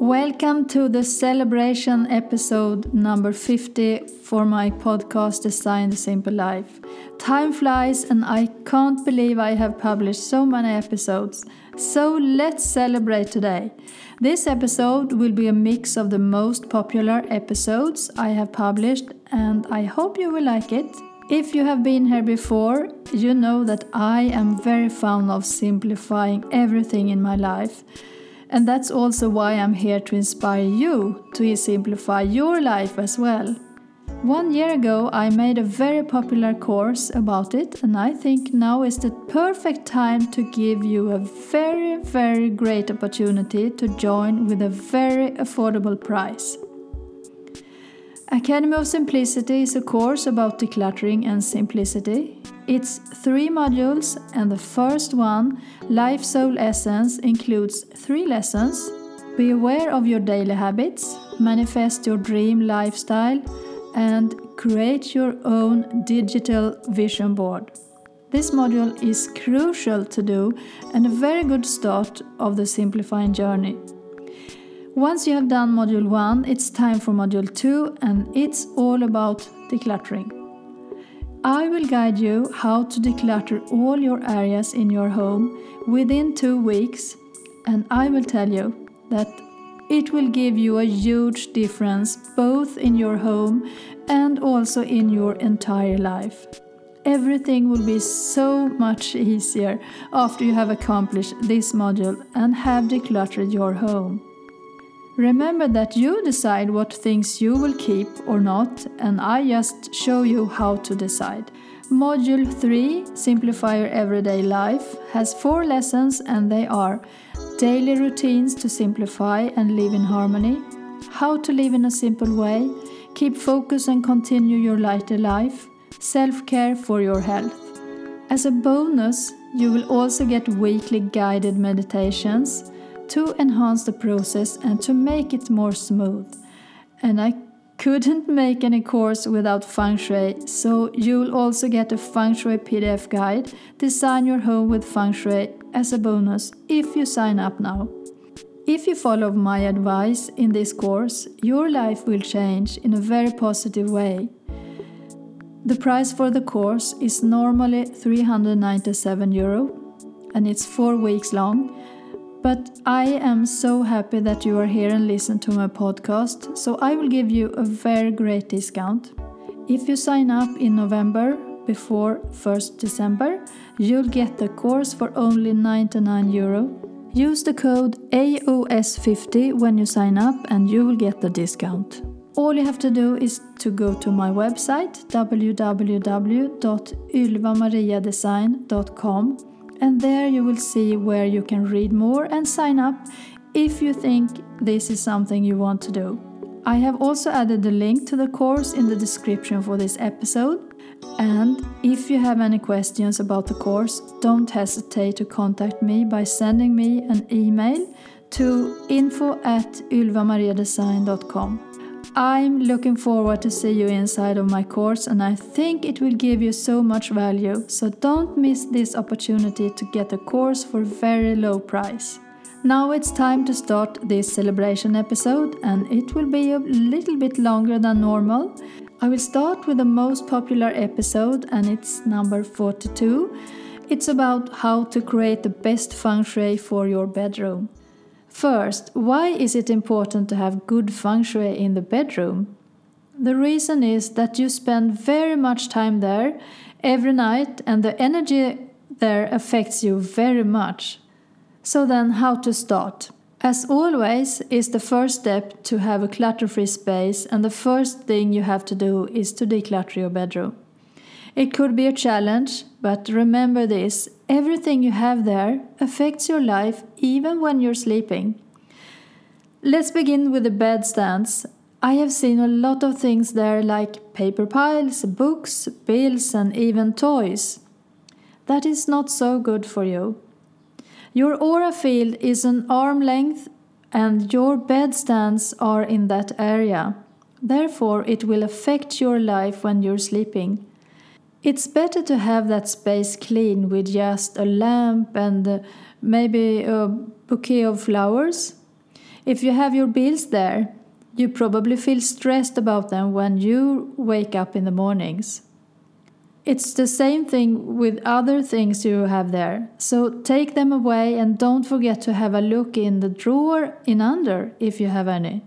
Welcome to the celebration episode number 50 for my podcast Design the Simple Life. Time flies, and I can't believe I have published so many episodes. So let's celebrate today. This episode will be a mix of the most popular episodes I have published, and I hope you will like it. If you have been here before, you know that I am very fond of simplifying everything in my life. And that's also why I'm here to inspire you to simplify your life as well. One year ago, I made a very popular course about it, and I think now is the perfect time to give you a very, very great opportunity to join with a very affordable price. Academy of Simplicity is a course about decluttering and simplicity. It's three modules, and the first one, Life Soul Essence, includes three lessons. Be aware of your daily habits, manifest your dream lifestyle, and create your own digital vision board. This module is crucial to do and a very good start of the simplifying journey. Once you have done module 1, it's time for module 2 and it's all about decluttering. I will guide you how to declutter all your areas in your home within two weeks, and I will tell you that it will give you a huge difference both in your home and also in your entire life. Everything will be so much easier after you have accomplished this module and have decluttered your home. Remember that you decide what things you will keep or not, and I just show you how to decide. Module 3 Simplify Your Everyday Life has four lessons, and they are Daily Routines to Simplify and Live in Harmony, How to Live in a Simple Way, Keep Focus and Continue Your Lighter Life, Self Care for Your Health. As a bonus, you will also get weekly guided meditations to enhance the process and to make it more smooth. And I couldn't make any course without feng shui, so you'll also get a feng shui PDF guide, Design Your Home with Feng Shui, as a bonus if you sign up now. If you follow my advice in this course, your life will change in a very positive way. The price for the course is normally 397 euro and it's 4 weeks long but I am so happy that you are here and listen to my podcast, so I will give you a very great discount. If you sign up in November before 1st December, you'll get the course for only 99 euro. Use the code AOS50 when you sign up and you will get the discount. All you have to do is to go to my website www.ylvamariadesign.com and there you will see where you can read more and sign up if you think this is something you want to do. I have also added the link to the course in the description for this episode. And if you have any questions about the course, don't hesitate to contact me by sending me an email to info at ylvamariadesign.com. I'm looking forward to see you inside of my course and I think it will give you so much value. So don't miss this opportunity to get a course for very low price. Now it's time to start this celebration episode and it will be a little bit longer than normal. I will start with the most popular episode and it's number 42. It's about how to create the best feng shui for your bedroom. First, why is it important to have good feng shui in the bedroom? The reason is that you spend very much time there every night and the energy there affects you very much. So, then, how to start? As always, is the first step to have a clutter free space, and the first thing you have to do is to declutter your bedroom. It could be a challenge, but remember this everything you have there affects your life even when you're sleeping. Let's begin with the bed stands. I have seen a lot of things there, like paper piles, books, bills, and even toys. That is not so good for you. Your aura field is an arm length, and your bed stands are in that area. Therefore, it will affect your life when you're sleeping. It's better to have that space clean with just a lamp and uh, maybe a bouquet of flowers. If you have your bills there, you probably feel stressed about them when you wake up in the mornings. It's the same thing with other things you have there. So take them away and don't forget to have a look in the drawer in under if you have any.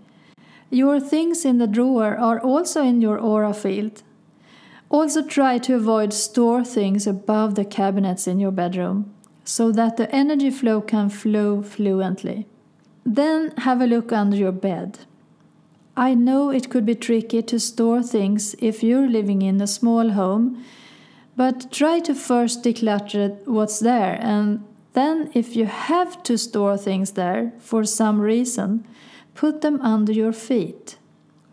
Your things in the drawer are also in your aura field. Also try to avoid store things above the cabinets in your bedroom so that the energy flow can flow fluently. Then have a look under your bed. I know it could be tricky to store things if you're living in a small home but try to first declutter what's there, and then, if you have to store things there for some reason, put them under your feet,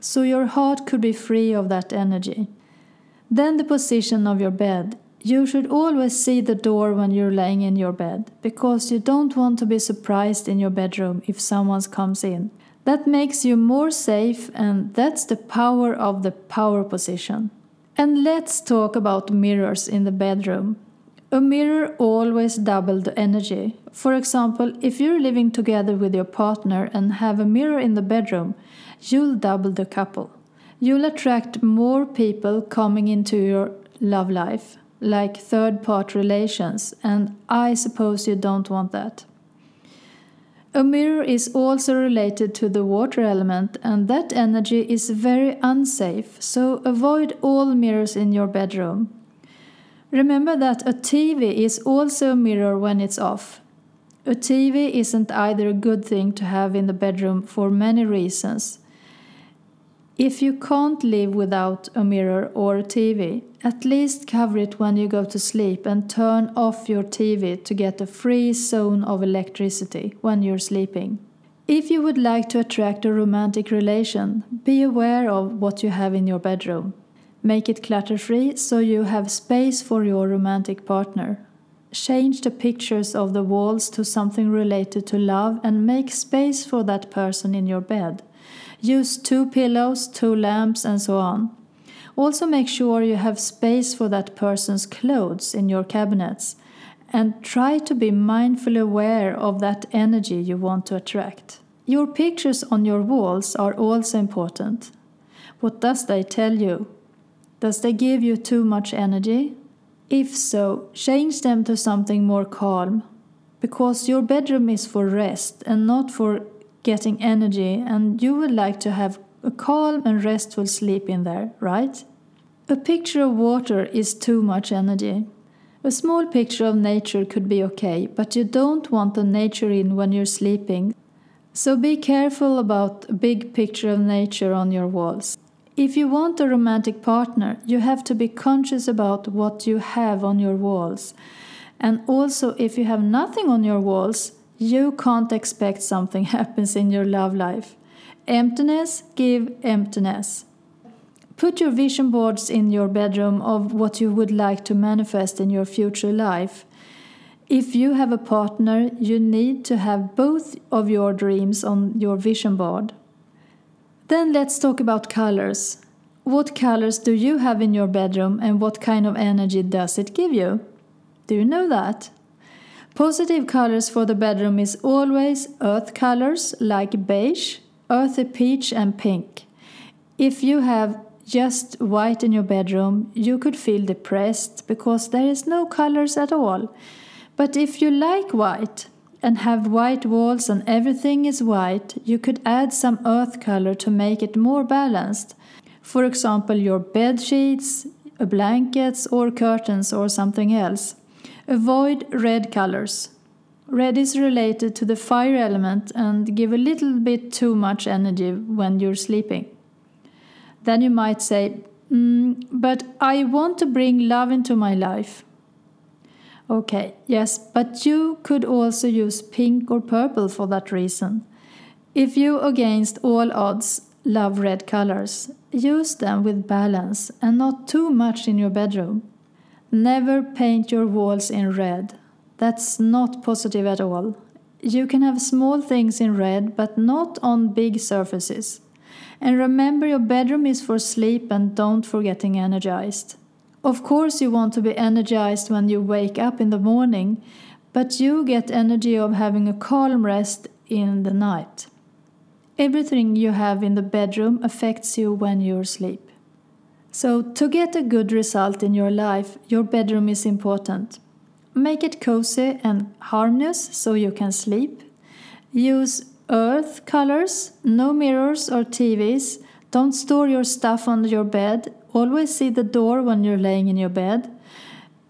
so your heart could be free of that energy. Then, the position of your bed. You should always see the door when you're laying in your bed, because you don't want to be surprised in your bedroom if someone comes in. That makes you more safe, and that's the power of the power position. And let's talk about mirrors in the bedroom. A mirror always doubles the energy. For example, if you're living together with your partner and have a mirror in the bedroom, you'll double the couple. You'll attract more people coming into your love life, like third part relations, and I suppose you don't want that. A mirror is also related to the water element, and that energy is very unsafe, so avoid all mirrors in your bedroom. Remember that a TV is also a mirror when it's off. A TV isn't either a good thing to have in the bedroom for many reasons. If you can't live without a mirror or a TV, at least cover it when you go to sleep and turn off your TV to get a free zone of electricity when you're sleeping. If you would like to attract a romantic relation, be aware of what you have in your bedroom. Make it clutter free so you have space for your romantic partner. Change the pictures of the walls to something related to love and make space for that person in your bed. Use two pillows, two lamps, and so on. Also, make sure you have space for that person's clothes in your cabinets and try to be mindfully aware of that energy you want to attract. Your pictures on your walls are also important. What does they tell you? Does they give you too much energy? If so, change them to something more calm, because your bedroom is for rest and not for getting energy, and you would like to have a calm and restful sleep in there, right? A picture of water is too much energy. A small picture of nature could be okay, but you don't want the nature in when you're sleeping. So be careful about a big picture of nature on your walls. If you want a romantic partner, you have to be conscious about what you have on your walls. And also, if you have nothing on your walls, you can't expect something happens in your love life. Emptiness give emptiness. Put your vision boards in your bedroom of what you would like to manifest in your future life. If you have a partner, you need to have both of your dreams on your vision board. Then let's talk about colors. What colors do you have in your bedroom and what kind of energy does it give you? Do you know that? Positive colors for the bedroom is always earth colors like beige, earthy peach, and pink. If you have just white in your bedroom, you could feel depressed because there is no colors at all. But if you like white and have white walls and everything is white, you could add some earth color to make it more balanced. For example, your bed sheets, blankets, or curtains, or something else. Avoid red colors. Red is related to the fire element and give a little bit too much energy when you're sleeping. Then you might say, mm, But I want to bring love into my life. Okay, yes, but you could also use pink or purple for that reason. If you, against all odds, love red colors, use them with balance and not too much in your bedroom. Never paint your walls in red. That's not positive at all. You can have small things in red, but not on big surfaces. And remember, your bedroom is for sleep and don't forget getting energized. Of course, you want to be energized when you wake up in the morning, but you get energy of having a calm rest in the night. Everything you have in the bedroom affects you when you sleep. So, to get a good result in your life, your bedroom is important. Make it cozy and harmless so you can sleep. Use earth colors, no mirrors or TVs. Don't store your stuff under your bed. Always see the door when you're laying in your bed.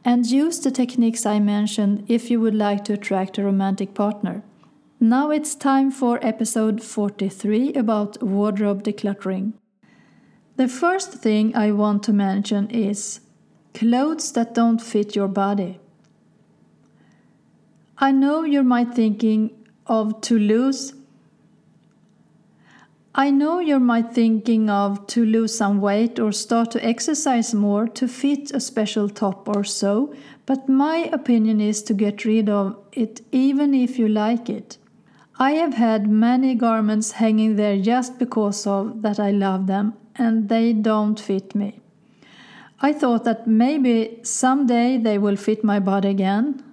And use the techniques I mentioned if you would like to attract a romantic partner. Now it's time for episode 43 about wardrobe decluttering. The first thing I want to mention is clothes that don't fit your body. I know you might thinking of to lose I know you might thinking of to lose some weight or start to exercise more to fit a special top or so, but my opinion is to get rid of it even if you like it. I have had many garments hanging there just because of that I love them and they don't fit me. I thought that maybe someday they will fit my body again,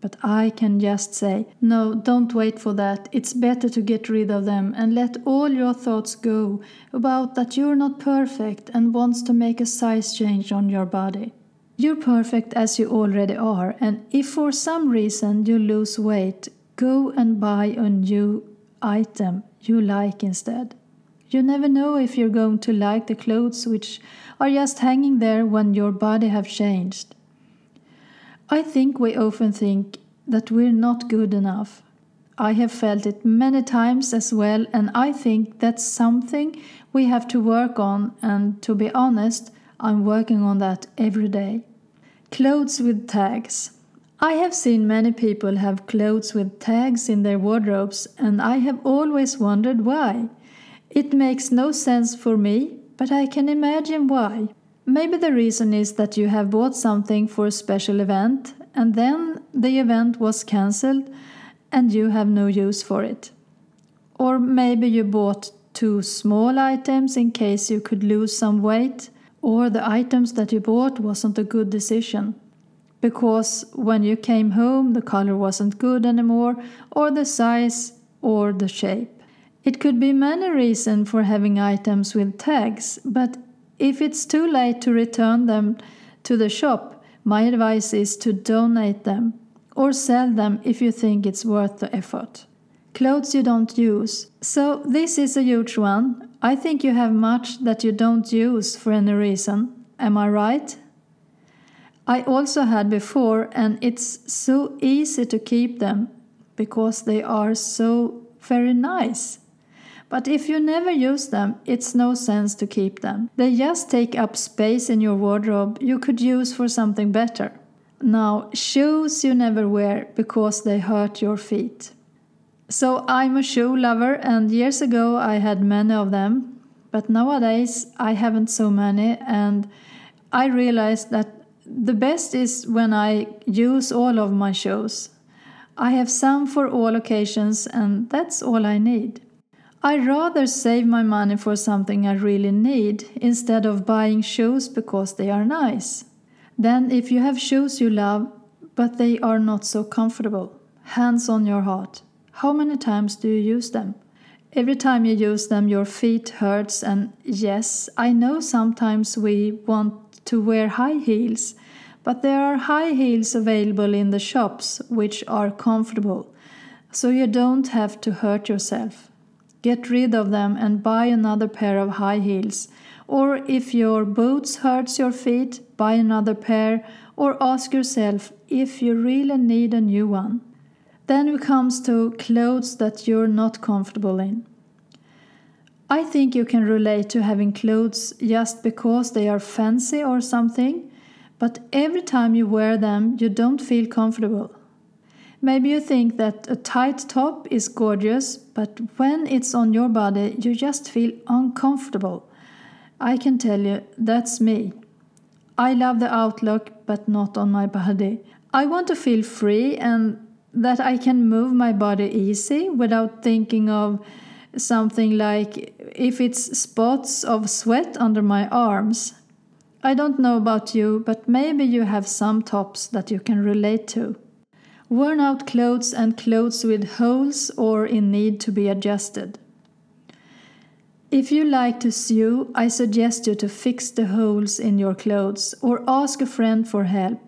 but I can just say, no, don't wait for that. It's better to get rid of them and let all your thoughts go about that you're not perfect and wants to make a size change on your body. You're perfect as you already are, and if for some reason you lose weight, go and buy a new item you like instead. You never know if you're going to like the clothes which are just hanging there when your body have changed. I think we often think that we're not good enough. I have felt it many times as well, and I think that's something we have to work on, and to be honest, I'm working on that every day. Clothes with tags. I have seen many people have clothes with tags in their wardrobes, and I have always wondered why. It makes no sense for me, but I can imagine why. Maybe the reason is that you have bought something for a special event and then the event was cancelled and you have no use for it. Or maybe you bought two small items in case you could lose some weight, or the items that you bought wasn't a good decision. Because when you came home, the color wasn't good anymore, or the size, or the shape. It could be many reasons for having items with tags, but if it's too late to return them to the shop, my advice is to donate them or sell them if you think it's worth the effort. Clothes you don't use. So, this is a huge one. I think you have much that you don't use for any reason. Am I right? I also had before, and it's so easy to keep them because they are so very nice. But if you never use them, it's no sense to keep them. They just take up space in your wardrobe you could use for something better. Now, shoes you never wear because they hurt your feet. So, I'm a shoe lover, and years ago I had many of them, but nowadays I haven't so many, and I realized that the best is when I use all of my shoes. I have some for all occasions, and that's all I need. I rather save my money for something I really need instead of buying shoes because they are nice. Then, if you have shoes you love but they are not so comfortable, hands on your heart, how many times do you use them? Every time you use them, your feet hurts, and yes, I know sometimes we want to wear high heels, but there are high heels available in the shops which are comfortable, so you don't have to hurt yourself. Get rid of them and buy another pair of high heels. Or if your boots hurts your feet, buy another pair or ask yourself if you really need a new one. Then it comes to clothes that you're not comfortable in. I think you can relate to having clothes just because they are fancy or something, but every time you wear them, you don't feel comfortable. Maybe you think that a tight top is gorgeous, but when it's on your body, you just feel uncomfortable. I can tell you, that's me. I love the outlook, but not on my body. I want to feel free and that I can move my body easy without thinking of something like if it's spots of sweat under my arms. I don't know about you, but maybe you have some tops that you can relate to worn out clothes and clothes with holes or in need to be adjusted. If you like to sew, I suggest you to fix the holes in your clothes or ask a friend for help.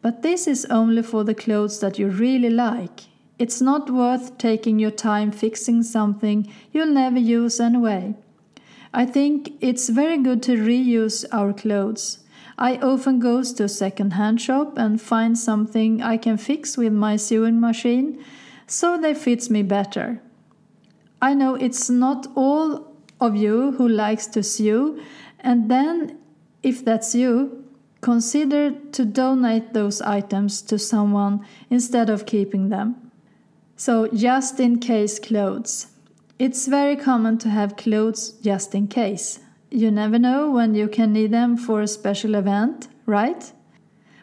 But this is only for the clothes that you really like. It's not worth taking your time fixing something you'll never use anyway. I think it's very good to reuse our clothes. I often go to a second-hand shop and find something I can fix with my sewing machine so they fits me better. I know it's not all of you who likes to sew and then if that's you consider to donate those items to someone instead of keeping them. So, just in case clothes. It's very common to have clothes just in case. You never know when you can need them for a special event, right?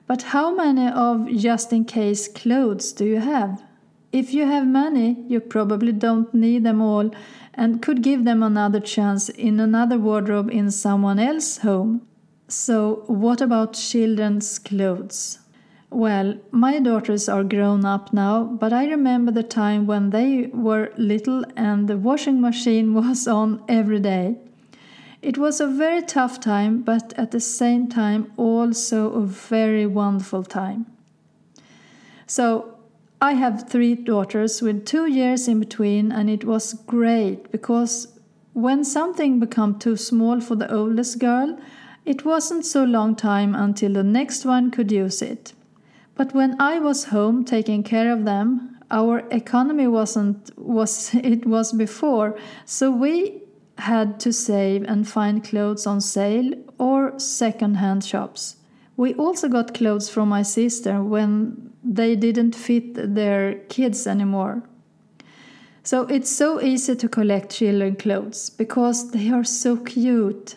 But how many of just in case clothes do you have? If you have many, you probably don't need them all and could give them another chance in another wardrobe in someone else's home. So, what about children's clothes? Well, my daughters are grown up now, but I remember the time when they were little and the washing machine was on every day. It was a very tough time, but at the same time, also a very wonderful time. So, I have three daughters with two years in between, and it was great because when something became too small for the oldest girl, it wasn't so long time until the next one could use it. But when I was home taking care of them, our economy wasn't was it was before, so we had to save and find clothes on sale or second-hand shops. We also got clothes from my sister when they didn't fit their kids anymore. So it's so easy to collect children clothes because they are so cute.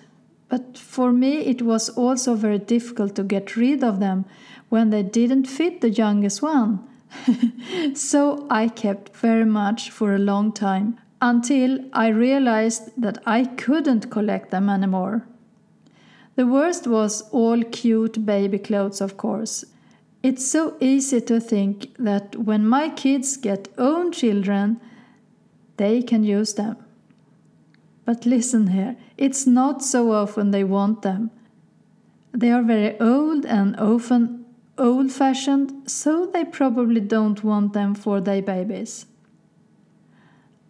But for me, it was also very difficult to get rid of them when they didn't fit the youngest one. so I kept very much for a long time until I realized that I couldn't collect them anymore. The worst was all cute baby clothes, of course. It's so easy to think that when my kids get own children, they can use them. But listen here, it's not so often they want them. They are very old and often old fashioned, so they probably don't want them for their babies.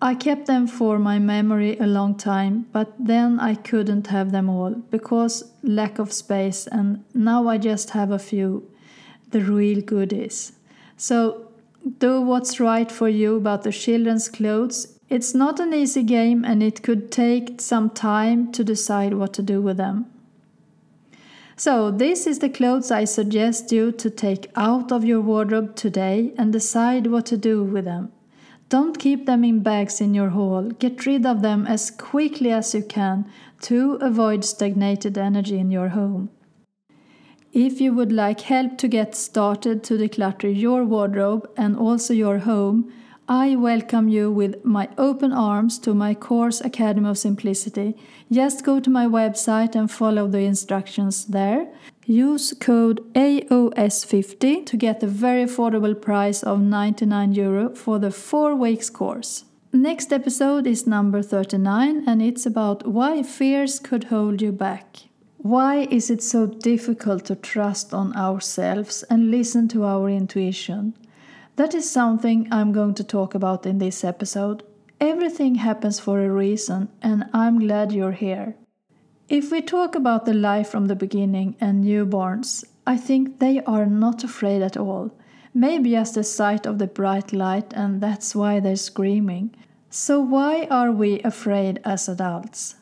I kept them for my memory a long time, but then I couldn't have them all because lack of space, and now I just have a few, the real goodies. So do what's right for you about the children's clothes. It's not an easy game, and it could take some time to decide what to do with them. So, this is the clothes I suggest you to take out of your wardrobe today and decide what to do with them. Don't keep them in bags in your hall. Get rid of them as quickly as you can to avoid stagnated energy in your home. If you would like help to get started to declutter your wardrobe and also your home, I welcome you with my open arms to my course Academy of Simplicity. Just go to my website and follow the instructions there. Use code AOS50 to get the very affordable price of 99 euro for the 4 weeks course. Next episode is number 39 and it's about why fears could hold you back. Why is it so difficult to trust on ourselves and listen to our intuition? That is something I'm going to talk about in this episode. Everything happens for a reason, and I'm glad you're here. If we talk about the life from the beginning and newborns, I think they are not afraid at all. Maybe just the sight of the bright light, and that's why they're screaming. So, why are we afraid as adults?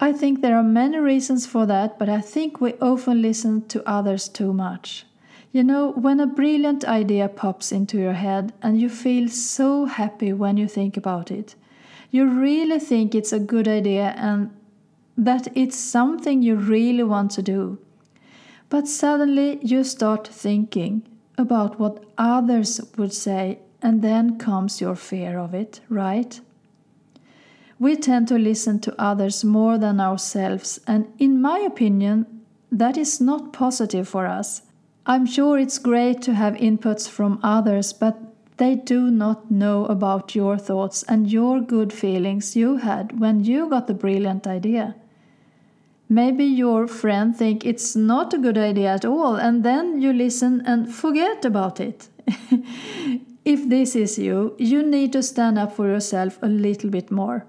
I think there are many reasons for that, but I think we often listen to others too much. You know, when a brilliant idea pops into your head and you feel so happy when you think about it, you really think it's a good idea and that it's something you really want to do. But suddenly you start thinking about what others would say, and then comes your fear of it, right? We tend to listen to others more than ourselves, and in my opinion, that is not positive for us. I'm sure it's great to have inputs from others, but They do not know about your thoughts and your good feelings you had when you got the brilliant idea. Maybe your friend think it's not a good idea at all and then you listen and forget about it. if this is you, you need to stand up for yourself a little bit more.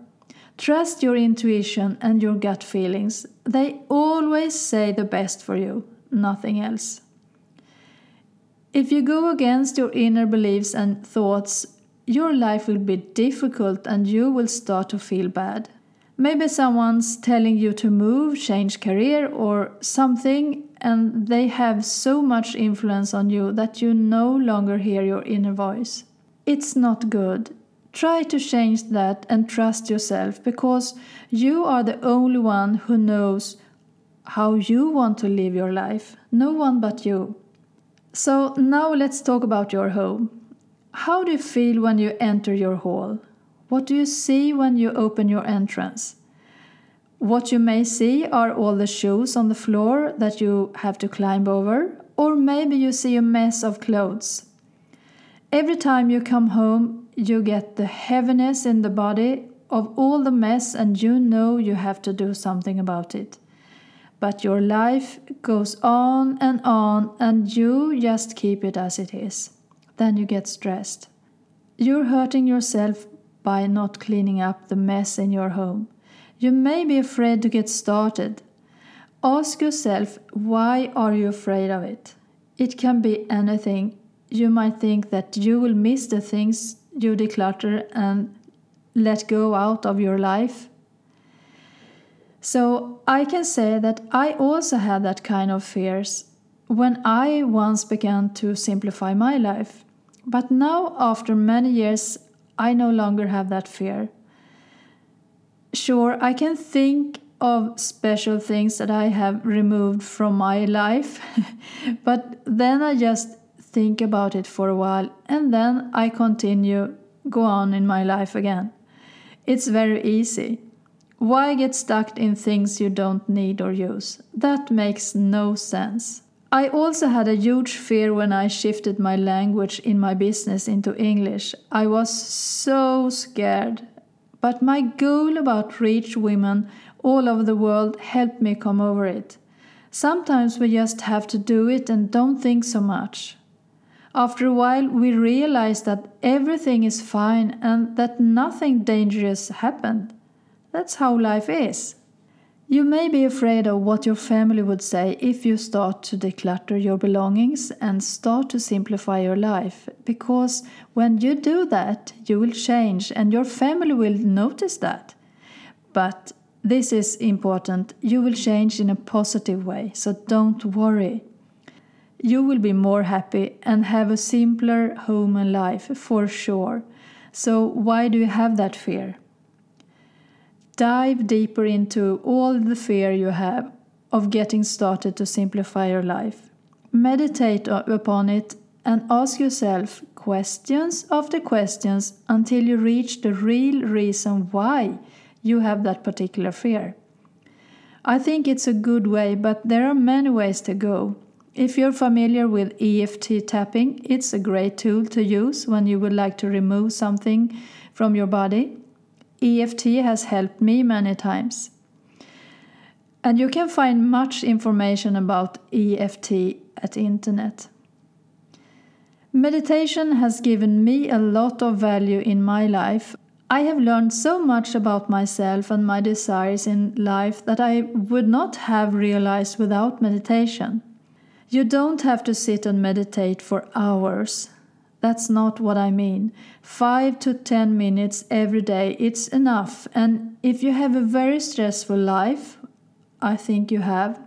Trust your intuition and your gut feelings. They always say the best for you, nothing else. If you go against your inner beliefs and thoughts, your life will be difficult and you will start to feel bad. Maybe someone's telling you to move, change career, or something, and they have so much influence on you that you no longer hear your inner voice. It's not good. Try to change that and trust yourself because you are the only one who knows how you want to live your life. No one but you. So now let's talk about your home. How do you feel when you enter your hall? What do you see when you open your entrance? What you may see are all the shoes on the floor that you have to climb over, or maybe you see a mess of clothes. Every time you come home, you get the heaviness in the body of all the mess, and you know you have to do something about it. But your life goes on and on, and you just keep it as it is. Then you get stressed. You're hurting yourself by not cleaning up the mess in your home. You may be afraid to get started. Ask yourself why are you afraid of it? It can be anything. You might think that you will miss the things you declutter and let go out of your life so I can say that I also had that kind of fears when I once began to simplify my life. But now, after many years, I no longer have that fear. Sure, I can think of special things that I have removed from my life, but then I just think about it for a while and then I continue go on in my life again. It's very easy. Why get stuck in things you don't need or use? That makes no sense. I also had a huge fear when I shifted my language in my business into English. I was so scared. But my goal about reach women all over the world helped me come over it. Sometimes we just have to do it and don't think so much. After a while, we realize that everything is fine and that nothing dangerous happened. That's how life is. You may be afraid of what your family would say if you start to declutter your belongings and start to simplify your life, because when you do that, you will change and your family will notice that. But this is important. You will change in a positive way, so don't worry. You will be more happy and have a simpler home and life for sure. So, why do you have that fear? Dive deeper into all the fear you have of getting started to simplify your life. Meditate upon it and ask yourself questions after questions until you reach the real reason why you have that particular fear. I think it's a good way, but there are many ways to go. If you're familiar with EFT tapping, it's a great tool to use when you would like to remove something from your body. EFT has helped me many times. And you can find much information about EFT at internet. Meditation has given me a lot of value in my life. I have learned so much about myself and my desires in life that I would not have realized without meditation. You don't have to sit and meditate for hours. That's not what I mean. Five to ten minutes every day, it's enough. And if you have a very stressful life, I think you have.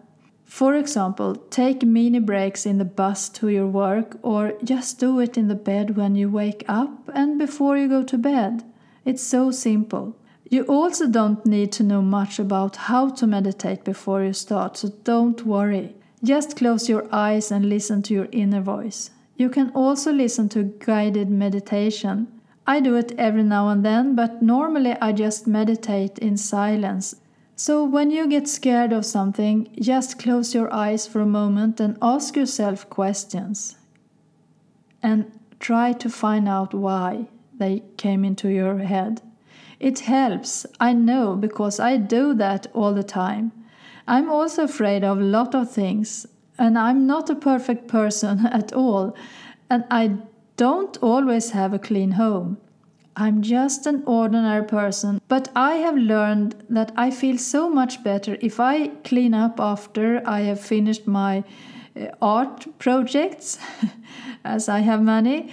For example, take mini breaks in the bus to your work, or just do it in the bed when you wake up and before you go to bed. It's so simple. You also don't need to know much about how to meditate before you start, so don't worry. Just close your eyes and listen to your inner voice. You can also listen to guided meditation. I do it every now and then, but normally I just meditate in silence. So when you get scared of something, just close your eyes for a moment and ask yourself questions. And try to find out why they came into your head. It helps, I know, because I do that all the time. I'm also afraid of a lot of things, and I'm not a perfect person at all, and I don't always have a clean home. I'm just an ordinary person, but I have learned that I feel so much better if I clean up after I have finished my uh, art projects, as I have many,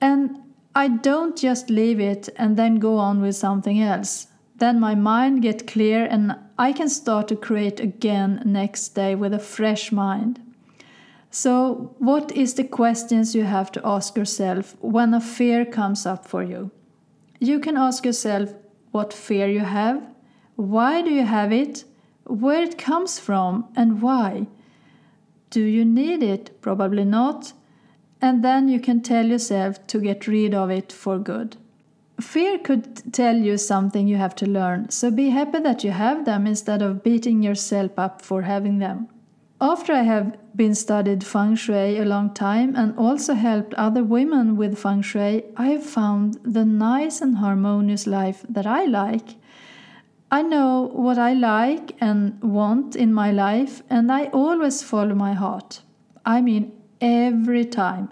and I don't just leave it and then go on with something else. Then my mind get clear and I can start to create again next day with a fresh mind. So, what is the questions you have to ask yourself when a fear comes up for you? You can ask yourself what fear you have, why do you have it, where it comes from, and why. Do you need it? Probably not. And then you can tell yourself to get rid of it for good. Fear could tell you something you have to learn, so be happy that you have them instead of beating yourself up for having them. After I have been studied feng shui a long time and also helped other women with feng shui, I have found the nice and harmonious life that I like. I know what I like and want in my life, and I always follow my heart. I mean, every time.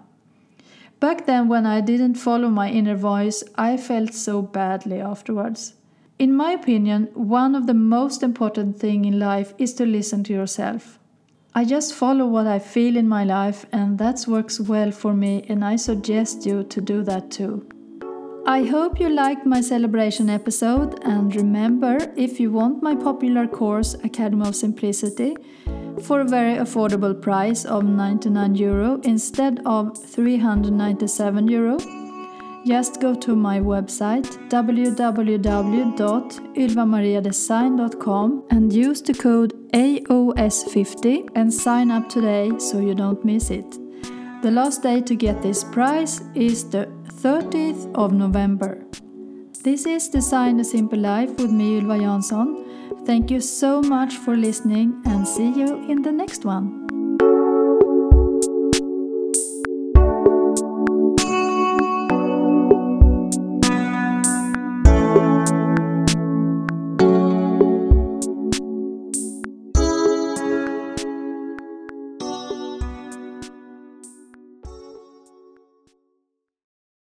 Back then, when I didn't follow my inner voice, I felt so badly afterwards. In my opinion, one of the most important things in life is to listen to yourself. I just follow what I feel in my life, and that works well for me, and I suggest you to do that too. I hope you liked my celebration episode, and remember if you want my popular course Academy of Simplicity for a very affordable price of 99 euro instead of 397 euro just go to my website www.ylvamariadesign.com and use the code AOS50 and sign up today so you don't miss it. The last day to get this prize is the 30th of November. This is Design a Simple Life with me, Ylva Jansson. Thank you so much for listening and see you in the next one.